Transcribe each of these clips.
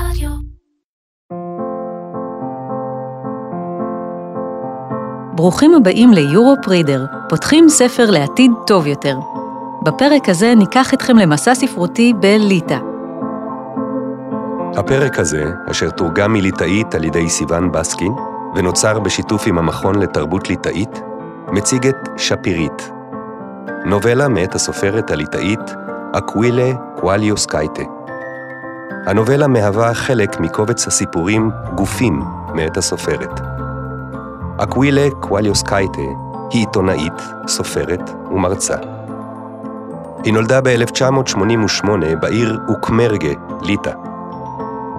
רדיו. ברוכים הבאים ליורופ רידר, פותחים ספר לעתיד טוב יותר. בפרק הזה ניקח אתכם למסע ספרותי בליטא. הפרק הזה, אשר תורגם מליטאית על ידי סיון בסקין, ונוצר בשיתוף עם המכון לתרבות ליטאית, מציג את שפירית, נובלה מאת הסופרת הליטאית אקווילה קוואליאוסקייטה. הנובלה מהווה חלק מקובץ הסיפורים "גופים" מאת הסופרת. אקווילה קוואליאוסקייטה היא עיתונאית, סופרת ומרצה. היא נולדה ב-1988 בעיר אוקמרגה, ליטא.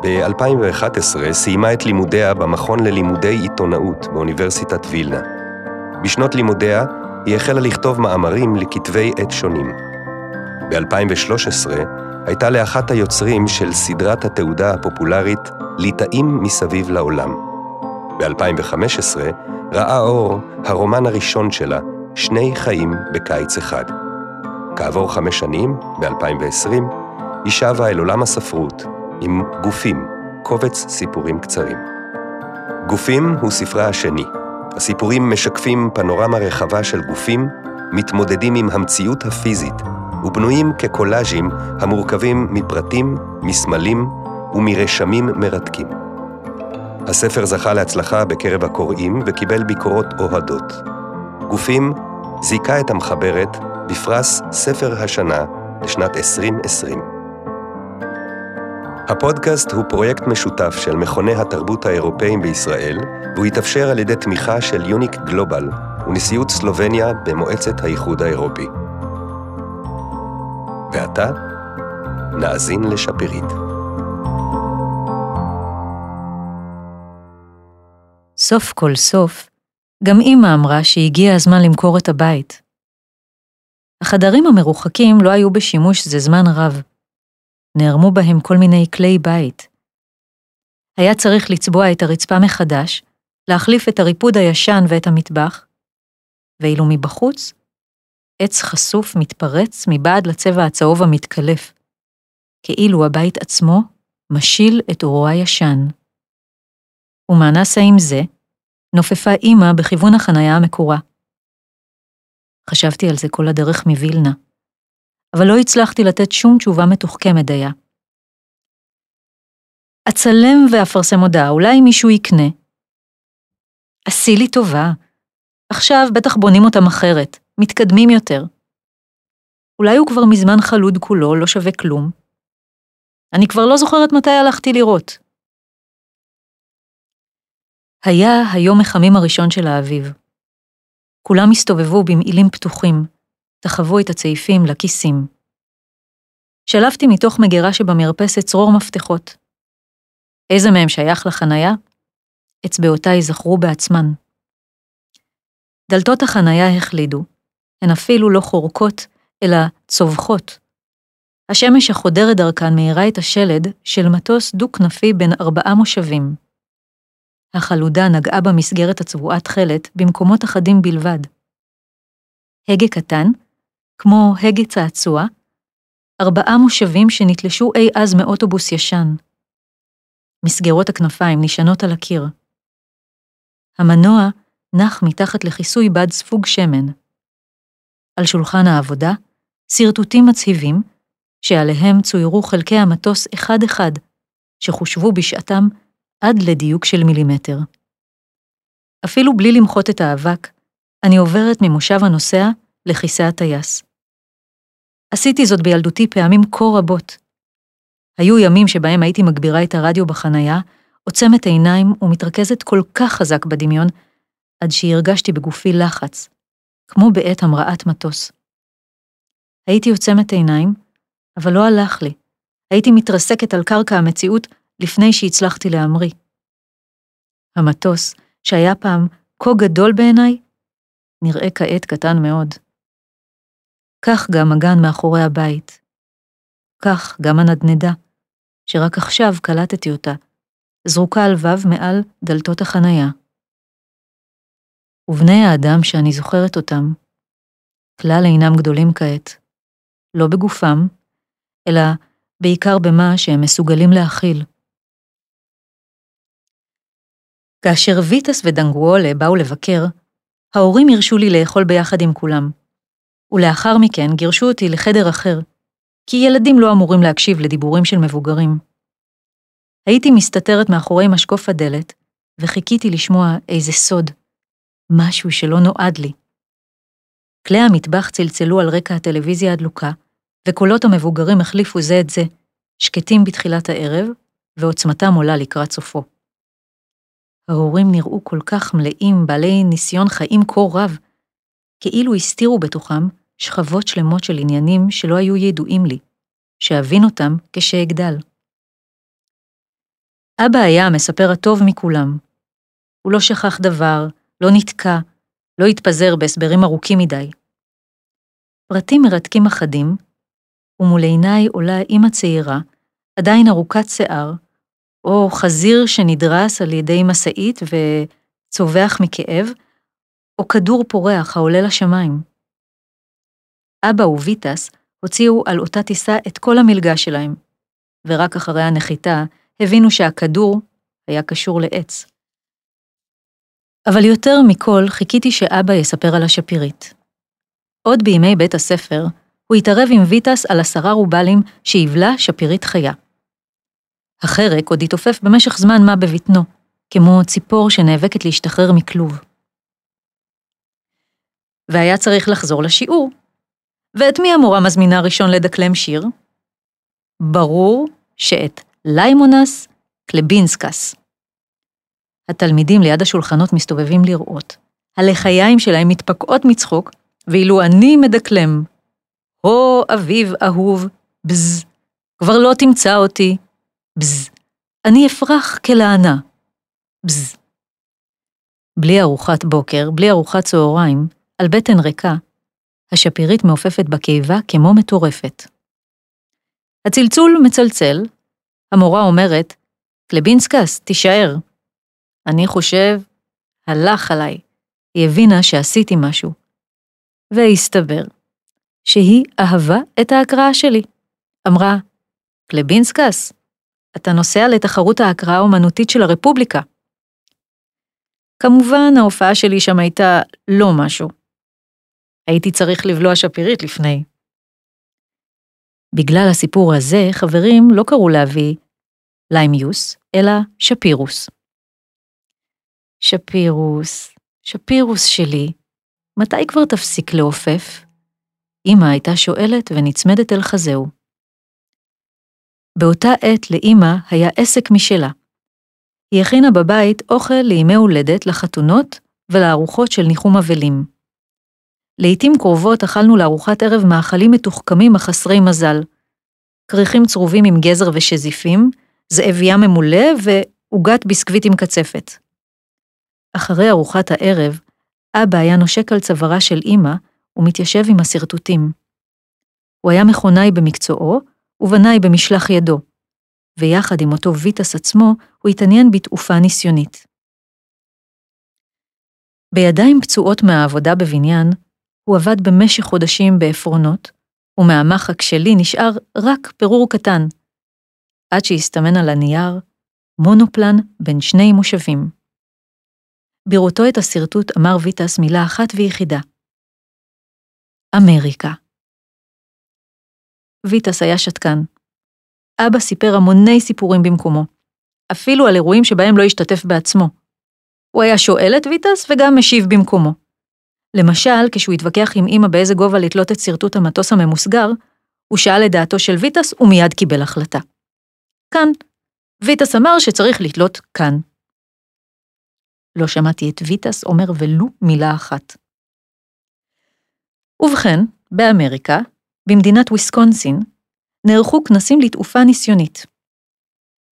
ב-2011 סיימה את לימודיה במכון ללימודי עיתונאות באוניברסיטת וילנה. בשנות לימודיה היא החלה לכתוב מאמרים לכתבי עת שונים. ב-2013 הייתה לאחת היוצרים של סדרת התעודה הפופולרית ליטאים מסביב לעולם. ב-2015 ראה אור הרומן הראשון שלה, שני חיים בקיץ אחד. כעבור חמש שנים, ב-2020, היא שבה אל עולם הספרות עם גופים, קובץ סיפורים קצרים. גופים הוא ספרה השני. הסיפורים משקפים פנורמה רחבה של גופים, מתמודדים עם המציאות הפיזית, ובנויים כקולאז'ים המורכבים מפרטים, מסמלים ומרשמים מרתקים. הספר זכה להצלחה בקרב הקוראים וקיבל ביקורות אוהדות. גופים זיכה את המחברת בפרס ספר השנה לשנת 2020. הפודקאסט הוא פרויקט משותף של מכוני התרבות האירופאים בישראל, והוא התאפשר על ידי תמיכה של יוניק גלובל ונשיאות סלובניה במועצת האיחוד האירופי. ועתה, נאזין לשפירית. סוף כל סוף, גם אמא אמרה שהגיע הזמן למכור את הבית. החדרים המרוחקים לא היו בשימוש זה זמן רב. נערמו בהם כל מיני כלי בית. היה צריך לצבוע את הרצפה מחדש, להחליף את הריפוד הישן ואת המטבח, ואילו מבחוץ, עץ חשוף מתפרץ מבעד לצבע הצהוב המתקלף, כאילו הבית עצמו משיל את אורו הישן. ומה נעשה עם זה? נופפה אמא בכיוון החניה המקורה. חשבתי על זה כל הדרך מווילנה, אבל לא הצלחתי לתת שום תשובה מתוחכמת דייה. אצלם ואפרסם הודעה, אולי מישהו יקנה. עשי לי טובה. עכשיו בטח בונים אותם אחרת, מתקדמים יותר. אולי הוא כבר מזמן חלוד כולו, לא שווה כלום. אני כבר לא זוכרת מתי הלכתי לראות. היה היום מחמים הראשון של האביב. כולם הסתובבו במעילים פתוחים, תחבו את הצעיפים לכיסים. שלפתי מתוך מגירה שבמרפסת צרור מפתחות. איזה מהם שייך לחניה? אצבעותיי זכרו בעצמן. דלתות החניה החלידו, הן אפילו לא חורקות, אלא צווחות. השמש החודרת דרכן מאירה את השלד של מטוס דו-כנפי בין ארבעה מושבים. החלודה נגעה במסגרת הצבועת תכלת במקומות אחדים בלבד. הגה קטן, כמו הגה צעצוע, ארבעה מושבים שנתלשו אי אז מאוטובוס ישן. מסגרות הכנפיים נשענות על הקיר. המנוע נח מתחת לכיסוי בד ספוג שמן. על שולחן העבודה, שרטוטים מצהיבים, שעליהם צוירו חלקי המטוס אחד-אחד, שחושבו בשעתם עד לדיוק של מילימטר. אפילו בלי למחות את האבק, אני עוברת ממושב הנוסע לכיסא הטייס. עשיתי זאת בילדותי פעמים כה רבות. היו ימים שבהם הייתי מגבירה את הרדיו בחנייה, עוצמת עיניים ומתרכזת כל כך חזק בדמיון, עד שהרגשתי בגופי לחץ, כמו בעת המראת מטוס. הייתי עוצמת עיניים, אבל לא הלך לי. הייתי מתרסקת על קרקע המציאות לפני שהצלחתי להמריא. המטוס, שהיה פעם כה גדול בעיניי, נראה כעת קטן מאוד. כך גם הגן מאחורי הבית. כך גם הנדנדה, שרק עכשיו קלטתי אותה, זרוקה על וו מעל דלתות החניה. ובני האדם שאני זוכרת אותם, כלל אינם גדולים כעת, לא בגופם, אלא בעיקר במה שהם מסוגלים להכיל. כאשר ויטס ודנגואולה באו לבקר, ההורים הרשו לי לאכול ביחד עם כולם, ולאחר מכן גירשו אותי לחדר אחר, כי ילדים לא אמורים להקשיב לדיבורים של מבוגרים. הייתי מסתתרת מאחורי משקוף הדלת, וחיכיתי לשמוע איזה סוד, משהו שלא נועד לי. כלי המטבח צלצלו על רקע הטלוויזיה הדלוקה, וקולות המבוגרים החליפו זה את זה, שקטים בתחילת הערב, ועוצמתם עולה לקראת סופו. ההורים נראו כל כך מלאים, בעלי ניסיון חיים כה רב, כאילו הסתירו בתוכם שכבות שלמות של עניינים שלא היו ידועים לי, שאבין אותם כשאגדל. אבא היה המספר הטוב מכולם. הוא לא שכח דבר, לא נתקע, לא התפזר בהסברים ארוכים מדי. פרטים מרתקים אחדים, ומול עיניי עולה אימא צעירה, עדיין ארוכת שיער, או חזיר שנדרס על ידי משאית וצווח מכאב, או כדור פורח העולה לשמיים. אבא וויטס הוציאו על אותה טיסה את כל המלגה שלהם, ורק אחרי הנחיתה הבינו שהכדור היה קשור לעץ. אבל יותר מכל חיכיתי שאבא יספר על השפירית. עוד בימי בית הספר, הוא התערב עם ויטס על עשרה רובלים שיבלה שפירית חיה. החרק עוד התעופף במשך זמן מה בבטנו, כמו ציפור שנאבקת להשתחרר מכלוב. והיה צריך לחזור לשיעור. ואת מי המורה מזמינה ראשון לדקלם שיר? ברור שאת ליימונס קלבינסקס. התלמידים ליד השולחנות מסתובבים לראות. הלחיים שלהם מתפקעות מצחוק, ואילו אני מדקלם. הו, אביב אהוב, בז, כבר לא תמצא אותי, בז, אני אפרח כלענה, בז. בלי ארוחת בוקר, בלי ארוחת צהריים, על בטן ריקה, השפירית מעופפת בקיבה כמו מטורפת. הצלצול מצלצל, המורה אומרת, קלבינסקס, תישאר. אני חושב, הלך עליי. היא הבינה שעשיתי משהו. והסתבר שהיא אהבה את ההקראה שלי. אמרה, קלבינסקס, אתה נוסע לתחרות ההקראה האומנותית של הרפובליקה. כמובן, ההופעה שלי שם הייתה לא משהו. הייתי צריך לבלוע שפירית לפני. בגלל הסיפור הזה, חברים לא קראו לאבי ליימיוס, אלא שפירוס. שפירוס, שפירוס שלי, מתי כבר תפסיק לעופף? אמא הייתה שואלת ונצמדת אל חזהו. באותה עת לאמא היה עסק משלה. היא הכינה בבית אוכל לימי הולדת, לחתונות ולארוחות של ניחום אבלים. לעתים קרובות אכלנו לארוחת ערב מאכלים מתוחכמים החסרי מזל. כריכים צרובים עם גזר ושזיפים, זאבייה ממולא ועוגת ביסקוויט עם קצפת. אחרי ארוחת הערב, אבא היה נושק על צווארה של אמא ומתיישב עם השרטוטים. הוא היה מכונאי במקצועו ובנאי במשלח ידו, ויחד עם אותו ויטס עצמו, הוא התעניין בתעופה ניסיונית. בידיים פצועות מהעבודה בבניין, הוא עבד במשך חודשים בעפרונות, ומהמחק שלי נשאר רק פירור קטן, עד שהסתמן על הנייר מונופלן בין שני מושבים. בראותו את השרטוט אמר ויטס מילה אחת ויחידה. אמריקה. ויטס היה שתקן. אבא סיפר המוני סיפורים במקומו, אפילו על אירועים שבהם לא השתתף בעצמו. הוא היה שואל את ויטס וגם משיב במקומו. למשל, כשהוא התווכח עם אמא באיזה גובה לתלות את שרטוט המטוס הממוסגר, הוא שאל את דעתו של ויטס ומיד קיבל החלטה. כאן. ויטס אמר שצריך לתלות כאן. לא שמעתי את ויטס אומר ולו מילה אחת. ובכן, באמריקה, במדינת וויסקונסין, נערכו כנסים לתעופה ניסיונית.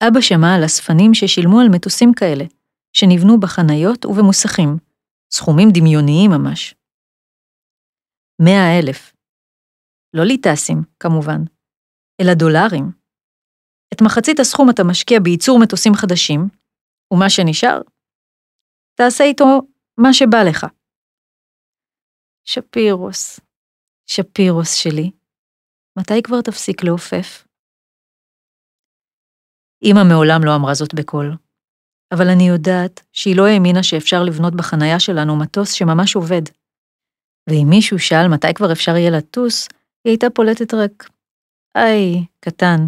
אבא שמע על אספנים ששילמו על מטוסים כאלה, שנבנו בחניות ובמוסכים, סכומים דמיוניים ממש. מאה אלף. לא ליטסים, כמובן, אלא דולרים. את מחצית הסכום אתה משקיע בייצור מטוסים חדשים, ומה שנשאר, תעשה איתו מה שבא לך. שפירוס, שפירוס שלי, מתי כבר תפסיק לעופף? אמא מעולם לא אמרה זאת בקול, אבל אני יודעת שהיא לא האמינה שאפשר לבנות בחנייה שלנו מטוס שממש עובד. ואם מישהו שאל מתי כבר אפשר יהיה לטוס, היא הייתה פולטת רק, היי, קטן,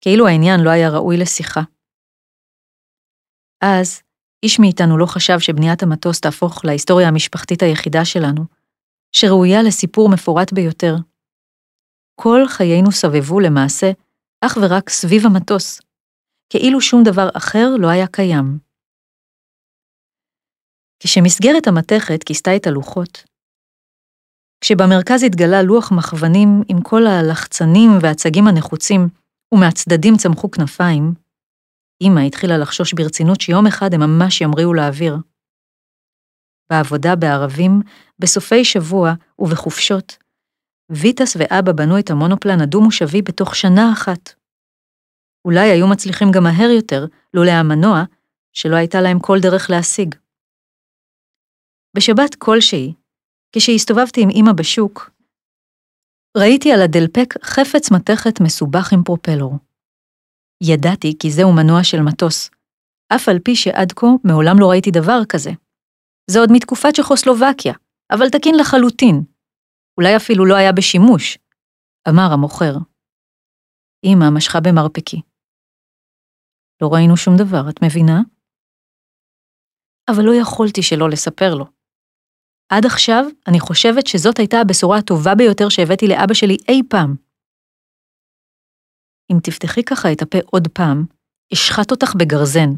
כאילו העניין לא היה ראוי לשיחה. אז, איש מאיתנו לא חשב שבניית המטוס תהפוך להיסטוריה המשפחתית היחידה שלנו, שראויה לסיפור מפורט ביותר. כל חיינו סבבו למעשה אך ורק סביב המטוס, כאילו שום דבר אחר לא היה קיים. כשמסגרת המתכת כיסתה את הלוחות, כשבמרכז התגלה לוח מכוונים עם כל הלחצנים והצגים הנחוצים, ומהצדדים צמחו כנפיים, אמא התחילה לחשוש ברצינות שיום אחד הם ממש ימריאו לאוויר. בעבודה בערבים, בסופי שבוע ובחופשות, ויטס ואבא בנו את המונופלן הדו-מושבי בתוך שנה אחת. אולי היו מצליחים גם מהר יותר, לולא המנוע, שלא הייתה להם כל דרך להשיג. בשבת כלשהי, כשהסתובבתי עם אמא בשוק, ראיתי על הדלפק חפץ מתכת מסובך עם פרופלור. ידעתי כי זהו מנוע של מטוס, אף על פי שעד כה מעולם לא ראיתי דבר כזה. זה עוד מתקופת צ'כוסלובקיה, אבל תקין לחלוטין. אולי אפילו לא היה בשימוש, אמר המוכר. אמא משכה במרפקי. לא ראינו שום דבר, את מבינה? אבל לא יכולתי שלא לספר לו. עד עכשיו, אני חושבת שזאת הייתה הבשורה הטובה ביותר שהבאתי לאבא שלי אי פעם. אם תפתחי ככה את הפה עוד פעם, אשחט אותך בגרזן.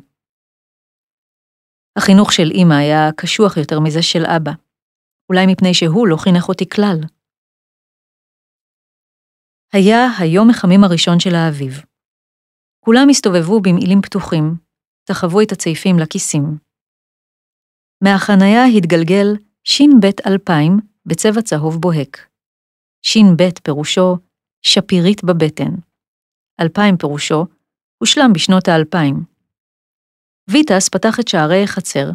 החינוך של אמא היה קשוח יותר מזה של אבא, אולי מפני שהוא לא חינך אותי כלל. היה היום מחמים הראשון של האביב. כולם הסתובבו במעילים פתוחים, תחבו את הצעיפים לכיסים. מהחניה התגלגל ש"ב 2000 בצבע צהוב בוהק. ש"ב פירושו שפירית בבטן. 2000 פירושו הושלם בשנות האלפיים. ויטס פתח את שערי החצר,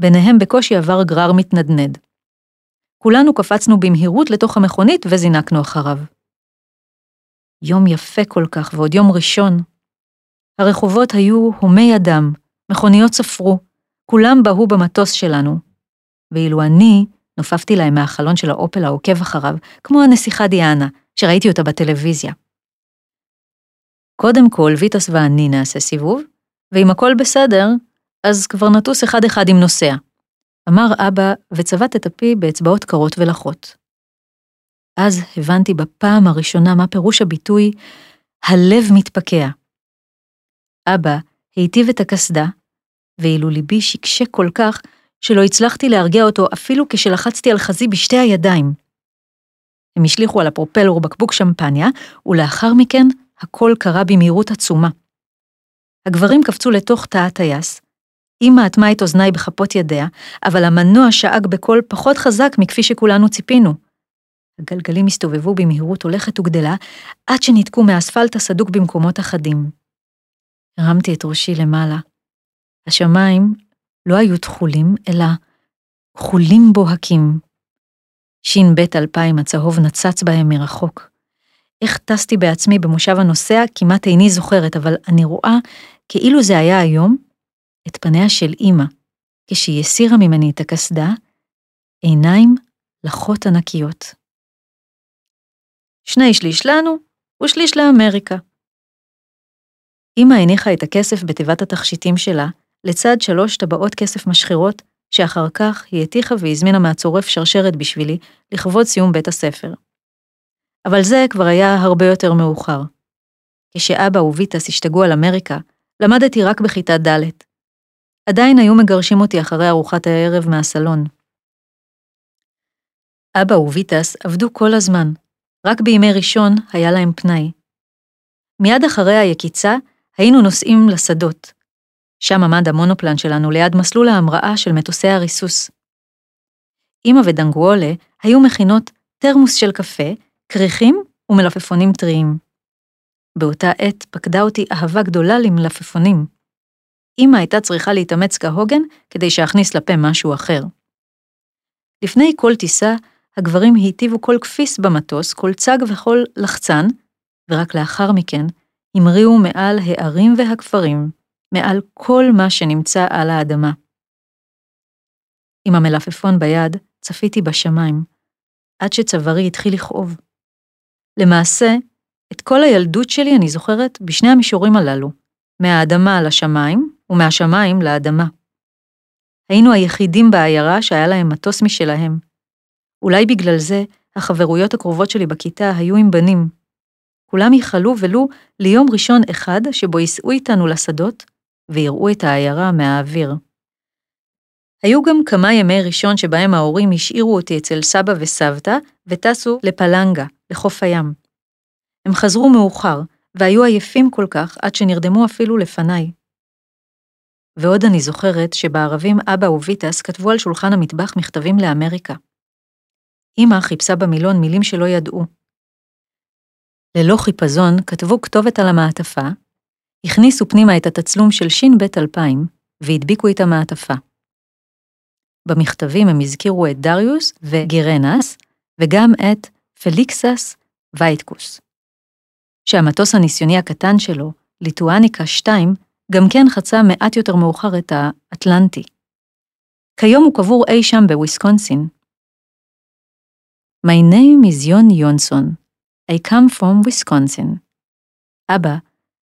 ביניהם בקושי עבר גרר מתנדנד. כולנו קפצנו במהירות לתוך המכונית וזינקנו אחריו. יום יפה כל כך ועוד יום ראשון. הרחובות היו הומי אדם, מכוניות ספרו, כולם בהו במטוס שלנו. ואילו אני נופפתי להם מהחלון של האופל העוקב אחריו, כמו הנסיכה דיאנה, שראיתי אותה בטלוויזיה. קודם כל, ויטס ואני נעשה סיבוב, ואם הכל בסדר, אז כבר נטוס אחד-אחד עם נוסע. אמר אבא, וצבט את הפי באצבעות קרות ולחות. אז הבנתי בפעם הראשונה מה פירוש הביטוי הלב מתפקע. אבא היטיב את הקסדה, ואילו ליבי שקשה כל כך, שלא הצלחתי להרגיע אותו אפילו כשלחצתי על חזי בשתי הידיים. הם השליכו על הפרופלור בקבוק שמפניה, ולאחר מכן הכל קרה במהירות עצומה. הגברים קפצו לתוך תא הטייס, אמא אטמה את אוזניי בכפות ידיה, אבל המנוע שאג בקול פחות חזק מכפי שכולנו ציפינו. הגלגלים הסתובבו במהירות הולכת וגדלה, עד שניתקו מהאספלט הסדוק במקומות אחדים. הרמתי את ראשי למעלה. השמיים לא היו תכולים, אלא כחולים בוהקים. ש"ב 2000 הצהוב נצץ בהם מרחוק. איך טסתי בעצמי במושב הנוסע כמעט איני זוכרת, אבל אני רואה, כאילו זה היה היום, את פניה של אמא, כשהיא הסירה ממני את הקסדה, עיניים לחות ענקיות. שני שליש לנו ושליש לאמריקה. אמא הניחה את הכסף בתיבת התכשיטים שלה, לצד שלוש טבעות כסף משחירות, שאחר כך היא הטיחה והזמינה מהצורף שרשרת בשבילי, לכבוד סיום בית הספר. אבל זה כבר היה הרבה יותר מאוחר. כשאבא וויטס השתגעו על אמריקה, למדתי רק בכיתה ד'. עדיין היו מגרשים אותי אחרי ארוחת הערב מהסלון. אבא וויטס עבדו כל הזמן, רק בימי ראשון היה להם פנאי. מיד אחרי היקיצה היינו נוסעים לשדות, שם עמד המונופלן שלנו ליד מסלול ההמראה של מטוסי הריסוס. אמא ודנגואלה היו מכינות תרמוס של קפה, כריכים ומלפפונים טריים. באותה עת פקדה אותי אהבה גדולה למלפפונים. אמא הייתה צריכה להתאמץ כהוגן כדי שאכניס לפה משהו אחר. לפני כל טיסה, הגברים היטיבו כל כפיס במטוס, כל צג וכל לחצן, ורק לאחר מכן המריאו מעל הערים והכפרים, מעל כל מה שנמצא על האדמה. עם המלפפון ביד, צפיתי בשמיים, עד שצווארי התחיל לכאוב. למעשה, את כל הילדות שלי אני זוכרת בשני המישורים הללו, מהאדמה לשמיים ומהשמיים לאדמה. היינו היחידים בעיירה שהיה להם מטוס משלהם. אולי בגלל זה החברויות הקרובות שלי בכיתה היו עם בנים. כולם ייחלו ולו ליום ראשון אחד שבו ייסעו איתנו לשדות ויראו את העיירה מהאוויר. היו גם כמה ימי ראשון שבהם ההורים השאירו אותי אצל סבא וסבתא וטסו לפלנגה, לחוף הים. הם חזרו מאוחר, והיו עייפים כל כך עד שנרדמו אפילו לפניי. ועוד אני זוכרת שבערבים אבא וויטס כתבו על שולחן המטבח מכתבים לאמריקה. אמא חיפשה במילון מילים שלא ידעו. ללא חיפזון כתבו כתובת על המעטפה, הכניסו פנימה את התצלום של ש"ב 2000 והדביקו את המעטפה. במכתבים הם הזכירו את דריוס וגירנס, וגם את פליקסס וייטקוס. שהמטוס הניסיוני הקטן שלו, ליטואניקה 2, גם כן חצה מעט יותר מאוחר את האטלנטי. כיום הוא קבור אי שם בוויסקונסין. My name is יון יונסון. I come from Wisconsin. אבא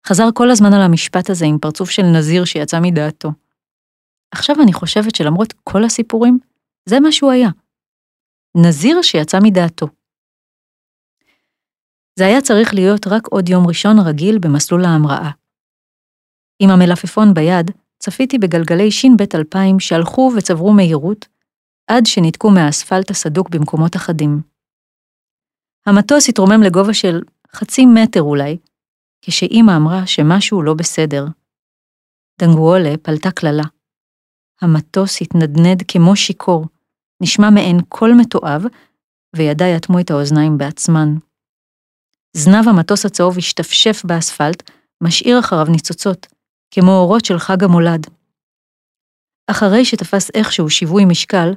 חזר כל הזמן על המשפט הזה עם פרצוף של נזיר שיצא מדעתו. עכשיו אני חושבת שלמרות כל הסיפורים, זה מה שהוא היה. נזיר שיצא מדעתו. זה היה צריך להיות רק עוד יום ראשון רגיל במסלול ההמראה. עם המלפפון ביד, צפיתי בגלגלי ש"ב 2000 שהלכו וצברו מהירות, עד שניתקו מהאספלט הסדוק במקומות אחדים. המטוס התרומם לגובה של חצי מטר אולי, כשאימא אמרה שמשהו לא בסדר. דנגואולה פלטה קללה. המטוס התנדנד כמו שיכור, נשמע מעין קול מתועב, וידיי אטמו את האוזניים בעצמן. זנב המטוס הצהוב השתפשף באספלט, משאיר אחריו ניצוצות, כמו אורות של חג המולד. אחרי שתפס איכשהו שיווי משקל,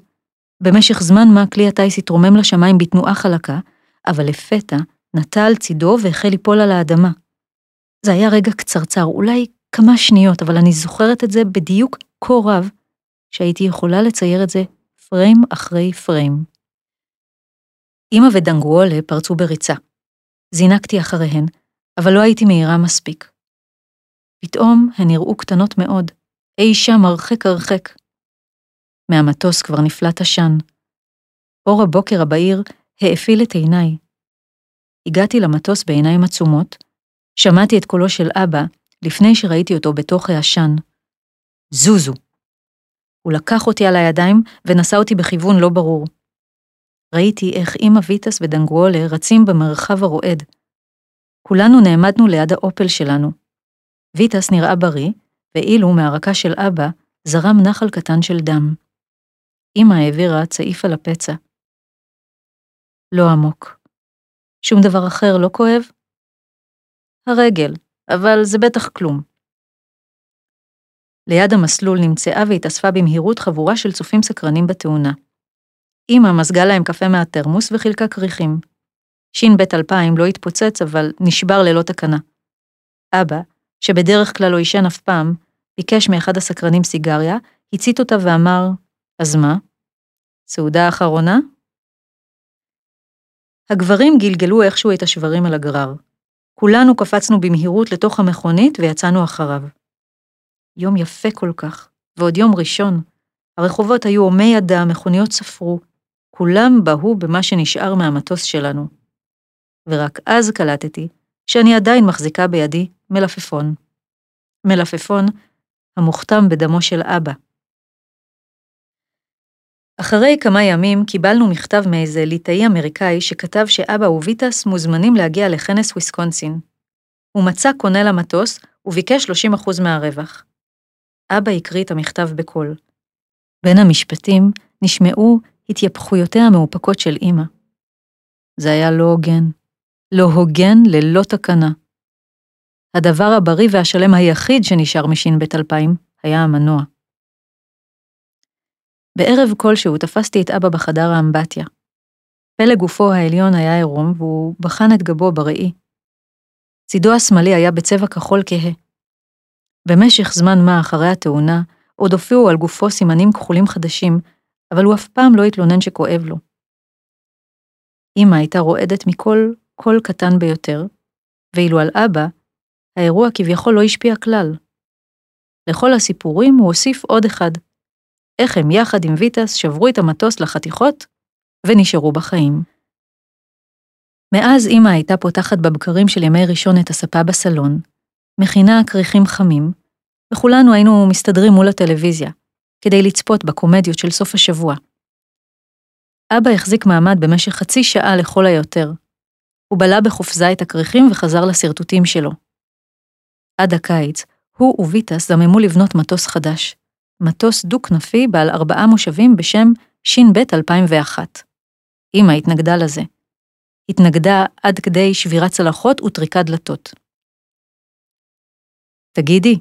במשך זמן מה כלי הטיס התרומם לשמיים בתנועה חלקה, אבל לפתע נטה על צידו והחל ליפול על האדמה. זה היה רגע קצרצר, אולי כמה שניות, אבל אני זוכרת את זה בדיוק כה רב, שהייתי יכולה לצייר את זה פריים אחרי פריים. אמא ודנגואלה פרצו בריצה. זינקתי אחריהן, אבל לא הייתי מהירה מספיק. פתאום הן נראו קטנות מאוד, אי שם הרחק הרחק. מהמטוס כבר נפלט עשן. אור הבוקר הבהיר האפיל את עיניי. הגעתי למטוס בעיניים עצומות, שמעתי את קולו של אבא לפני שראיתי אותו בתוך העשן. זוזו. הוא לקח אותי על הידיים ונשא אותי בכיוון לא ברור. ראיתי איך אמא ויטס ודנגואלה רצים במרחב הרועד. כולנו נעמדנו ליד האופל שלנו. ויטס נראה בריא, ואילו מהרקה של אבא זרם נחל קטן של דם. אמא העבירה צעיף על הפצע. לא עמוק. שום דבר אחר לא כואב? הרגל, אבל זה בטח כלום. ליד המסלול נמצאה והתאספה במהירות חבורה של צופים סקרנים בתאונה. אמא מזגה להם קפה מהתרמוס וחילקה כריכים. ש"ב 2000 לא התפוצץ, אבל נשבר ללא תקנה. אבא, שבדרך כלל לא עישן אף פעם, ביקש מאחד הסקרנים סיגריה, הצית אותה ואמר, אז מה? סעודה אחרונה? הגברים גלגלו איכשהו את השברים על הגרר. כולנו קפצנו במהירות לתוך המכונית ויצאנו אחריו. יום יפה כל כך, ועוד יום ראשון. הרחובות היו הומי אדם, מכוניות ספרו, כולם בהו במה שנשאר מהמטוס שלנו. ורק אז קלטתי שאני עדיין מחזיקה בידי מלפפון. מלפפון המוכתם בדמו של אבא. אחרי כמה ימים קיבלנו מכתב מאיזה ליטאי אמריקאי שכתב שאבא וויטס מוזמנים להגיע לכנס בוויסקונסין. הוא מצא קונה למטוס וביקש 30% מהרווח. אבא הקריא את המכתב בקול. בין המשפטים נשמעו התייפחויותיה המאופקות של אמא. זה היה לא הוגן. לא הוגן ללא תקנה. הדבר הבריא והשלם היחיד שנשאר מש"ב 2000 היה המנוע. בערב כלשהו תפסתי את אבא בחדר האמבטיה. פלג גופו העליון היה עירום, והוא בחן את גבו בראי. צידו השמאלי היה בצבע כחול כהה. במשך זמן מה אחרי התאונה, עוד הופיעו על גופו סימנים כחולים חדשים, אבל הוא אף פעם לא התלונן שכואב לו. אמא הייתה רועדת מכל קול קטן ביותר, ואילו על אבא, האירוע כביכול לא השפיע כלל. לכל הסיפורים הוא הוסיף עוד אחד. איך הם יחד עם ויטס שברו את המטוס לחתיכות ונשארו בחיים. מאז אמא הייתה פותחת בבקרים של ימי ראשון את הספה בסלון, מכינה כריכים חמים, וכולנו היינו מסתדרים מול הטלוויזיה, כדי לצפות בקומדיות של סוף השבוע. אבא החזיק מעמד במשך חצי שעה לכל היותר. הוא בלע בחופזה את הכריכים וחזר לשרטוטים שלו. עד הקיץ, הוא וויטס זממו לבנות מטוס חדש, מטוס דו-כנפי בעל ארבעה מושבים בשם ש"ב 2001. אמא התנגדה לזה. התנגדה עד כדי שבירת צלחות וטריקת דלתות. תגידי,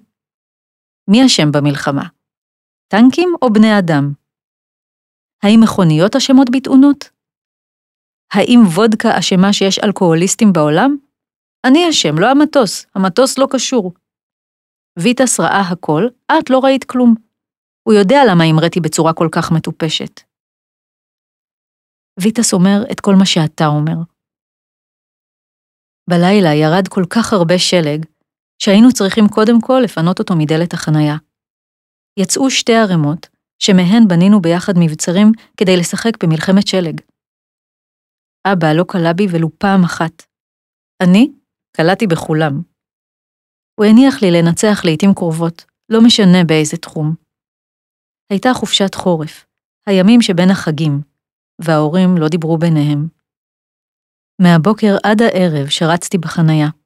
מי אשם במלחמה? טנקים או בני אדם? האם מכוניות אשמות בתאונות? האם וודקה אשמה שיש אלכוהוליסטים בעולם? אני אשם, לא המטוס, המטוס לא קשור. ויטס ראה הכל, את לא ראית כלום. הוא יודע למה המראתי בצורה כל כך מטופשת. ויטס אומר את כל מה שאתה אומר. בלילה ירד כל כך הרבה שלג, שהיינו צריכים קודם כל לפנות אותו מדלת החניה. יצאו שתי ערימות, שמהן בנינו ביחד מבצרים כדי לשחק במלחמת שלג. אבא לא קלע בי ולו פעם אחת. אני קלעתי בכולם. הוא הניח לי לנצח לעתים קרובות, לא משנה באיזה תחום. הייתה חופשת חורף, הימים שבין החגים, וההורים לא דיברו ביניהם. מהבוקר עד הערב שרצתי בחניה.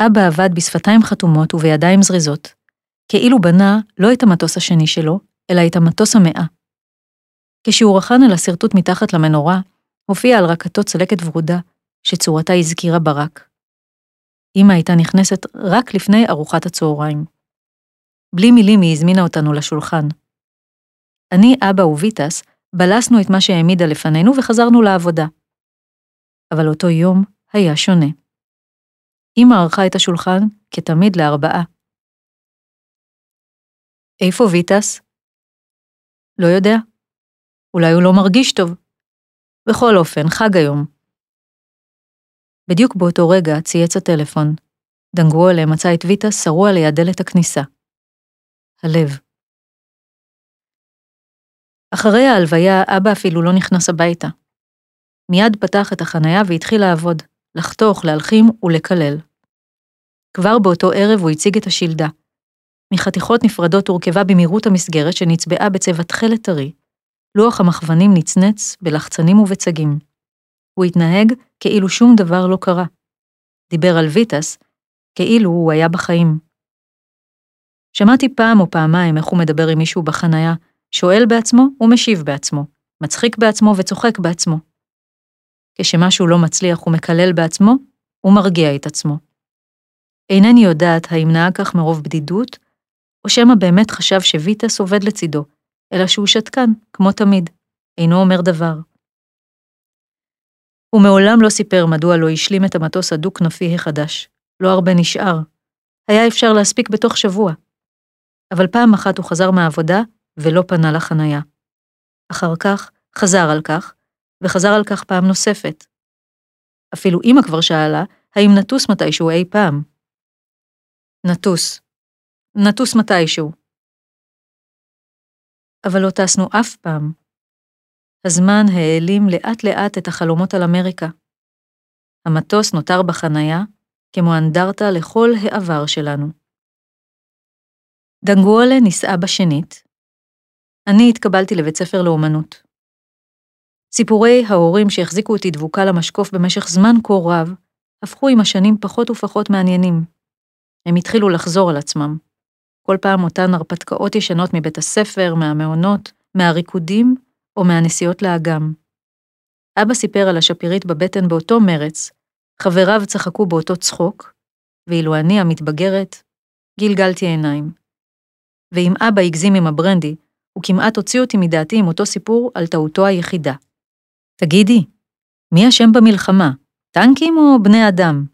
אבא עבד בשפתיים חתומות ובידיים זריזות, כאילו בנה לא את המטוס השני שלו, אלא את המטוס המאה. כשהוא רחן על השרטוט מתחת למנורה, הופיעה על רקתו צלקת ורודה, שצורתה הזכירה ברק. אמא הייתה נכנסת רק לפני ארוחת הצהריים. בלי מילים היא הזמינה אותנו לשולחן. אני, אבא וויטס בלסנו את מה שהעמידה לפנינו וחזרנו לעבודה. אבל אותו יום היה שונה. אמא ערכה את השולחן, כתמיד לארבעה. איפה ויטס? לא יודע. אולי הוא לא מרגיש טוב. בכל אופן, חג היום. בדיוק באותו רגע צייץ הטלפון. דנגוולה מצא את ויטס שרוע ליד דלת הכניסה. הלב. אחרי ההלוויה, אבא אפילו לא נכנס הביתה. מיד פתח את החניה והתחיל לעבוד, לחתוך, להלחים ולקלל. כבר באותו ערב הוא הציג את השלדה. מחתיכות נפרדות הורכבה במהירות המסגרת שנצבעה בצבע תכלת טרי. לוח המכוונים נצנץ בלחצנים ובצגים. הוא התנהג כאילו שום דבר לא קרה. דיבר על ויטס כאילו הוא היה בחיים. שמעתי פעם או פעמיים איך הוא מדבר עם מישהו בחניה, שואל בעצמו ומשיב בעצמו, מצחיק בעצמו וצוחק בעצמו. כשמשהו לא מצליח הוא מקלל בעצמו ומרגיע את עצמו. אינני יודעת האם נהג כך מרוב בדידות, או שמא באמת חשב שוויטס עובד לצידו, אלא שהוא שתקן, כמו תמיד, אינו אומר דבר. הוא מעולם לא סיפר מדוע לא השלים את המטוס הדו-כנפי החדש. לא הרבה נשאר. היה אפשר להספיק בתוך שבוע. אבל פעם אחת הוא חזר מהעבודה ולא פנה לחניה. אחר כך חזר על כך, וחזר על כך פעם נוספת. אפילו אמא כבר שאלה, האם נטוס מתישהו אי פעם. נטוס. נטוס מתישהו. אבל לא טסנו אף פעם. הזמן העלים לאט-לאט את החלומות על אמריקה. המטוס נותר בחנייה כמו אנדרטה לכל העבר שלנו. דנגואלה נישאה בשנית. אני התקבלתי לבית ספר לאומנות. סיפורי ההורים שהחזיקו אותי דבוקה למשקוף במשך זמן כה רב, הפכו עם השנים פחות ופחות מעניינים. הם התחילו לחזור על עצמם. כל פעם אותן הרפתקאות ישנות מבית הספר, מהמעונות, מהריקודים או מהנסיעות לאגם. אבא סיפר על השפירית בבטן באותו מרץ, חבריו צחקו באותו צחוק, ואילו אני, המתבגרת, גלגלתי עיניים. ואם אבא הגזים עם הברנדי, הוא כמעט הוציא אותי מדעתי עם אותו סיפור על טעותו היחידה. תגידי, מי אשם במלחמה, טנקים או בני אדם?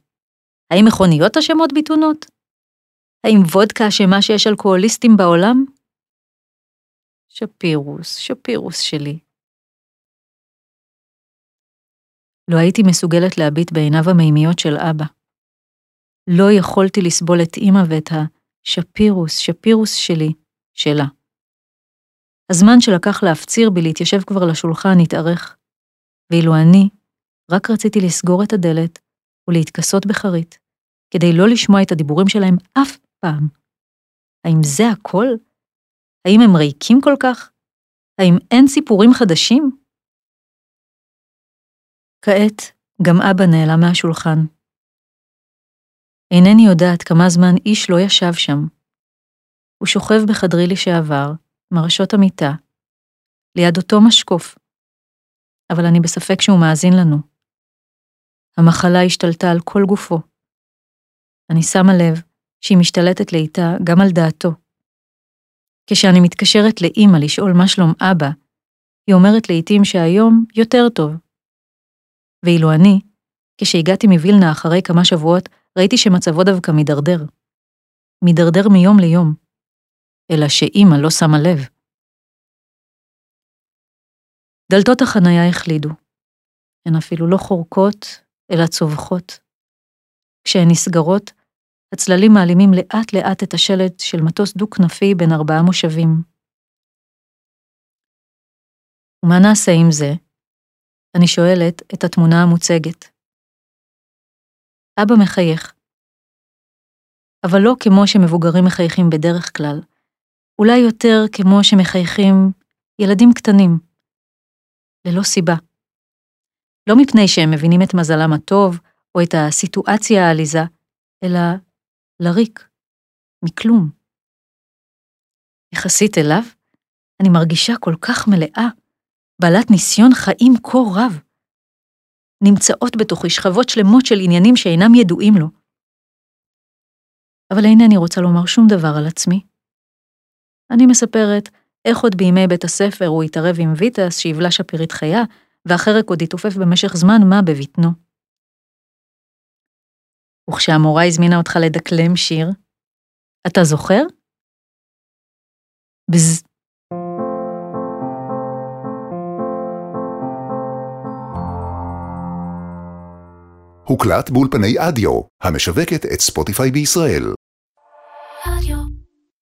האם מכוניות אשמות בתאונות? האם וודקה אשמה שיש אלכוהוליסטים בעולם? שפירוס, שפירוס שלי. לא הייתי מסוגלת להביט בעיניו המימיות של אבא. לא יכולתי לסבול את אמא ואת השפירוס, שפירוס שלי, שלה. הזמן שלקח להפציר בי להתיישב כבר לשולחן התארך, ואילו אני רק רציתי לסגור את הדלת ולהתכסות בחרית, כדי לא לשמוע את הדיבורים שלהם אף פעם. האם זה הכל? האם הם ריקים כל כך? האם אין סיפורים חדשים? כעת גם אבא נעלם מהשולחן. אינני יודעת כמה זמן איש לא ישב שם. הוא שוכב בחדרי לשעבר, מרשות המיטה, ליד אותו משקוף, אבל אני בספק שהוא מאזין לנו. המחלה השתלטה על כל גופו. אני שמה לב שהיא משתלטת לאיתה גם על דעתו. כשאני מתקשרת לאימא לשאול מה שלום אבא, היא אומרת לעתים שהיום יותר טוב. ואילו אני, כשהגעתי מווילנה אחרי כמה שבועות, ראיתי שמצבו דווקא מידרדר. מידרדר מיום ליום. אלא שאימא לא שמה לב. דלתות החניה החלידו. הן אפילו לא חורקות, אלא צווחות. כשהן נסגרות, הצללים מעלימים לאט לאט את השלט של מטוס דו-כנפי בין ארבעה מושבים. ומה נעשה עם זה? אני שואלת את התמונה המוצגת. אבא מחייך. אבל לא כמו שמבוגרים מחייכים בדרך כלל, אולי יותר כמו שמחייכים ילדים קטנים, ללא סיבה. לא מפני שהם מבינים את מזלם הטוב או את הסיטואציה העליזה, אלא לריק, מכלום. יחסית אליו, אני מרגישה כל כך מלאה, בעלת ניסיון חיים כה רב. נמצאות בתוכי שכבות שלמות של עניינים שאינם ידועים לו. אבל אינני רוצה לומר שום דבר על עצמי. אני מספרת איך עוד בימי בית הספר הוא התערב עם ויטס שיבלה שפירית חיה, והחרק עוד התעופף במשך זמן מה בבטנו. וכשהמורה הזמינה אותך לדקלם שיר, אתה זוכר? בז... הוקלט באולפני אדיו, המשווקת את ספוטיפיי בישראל.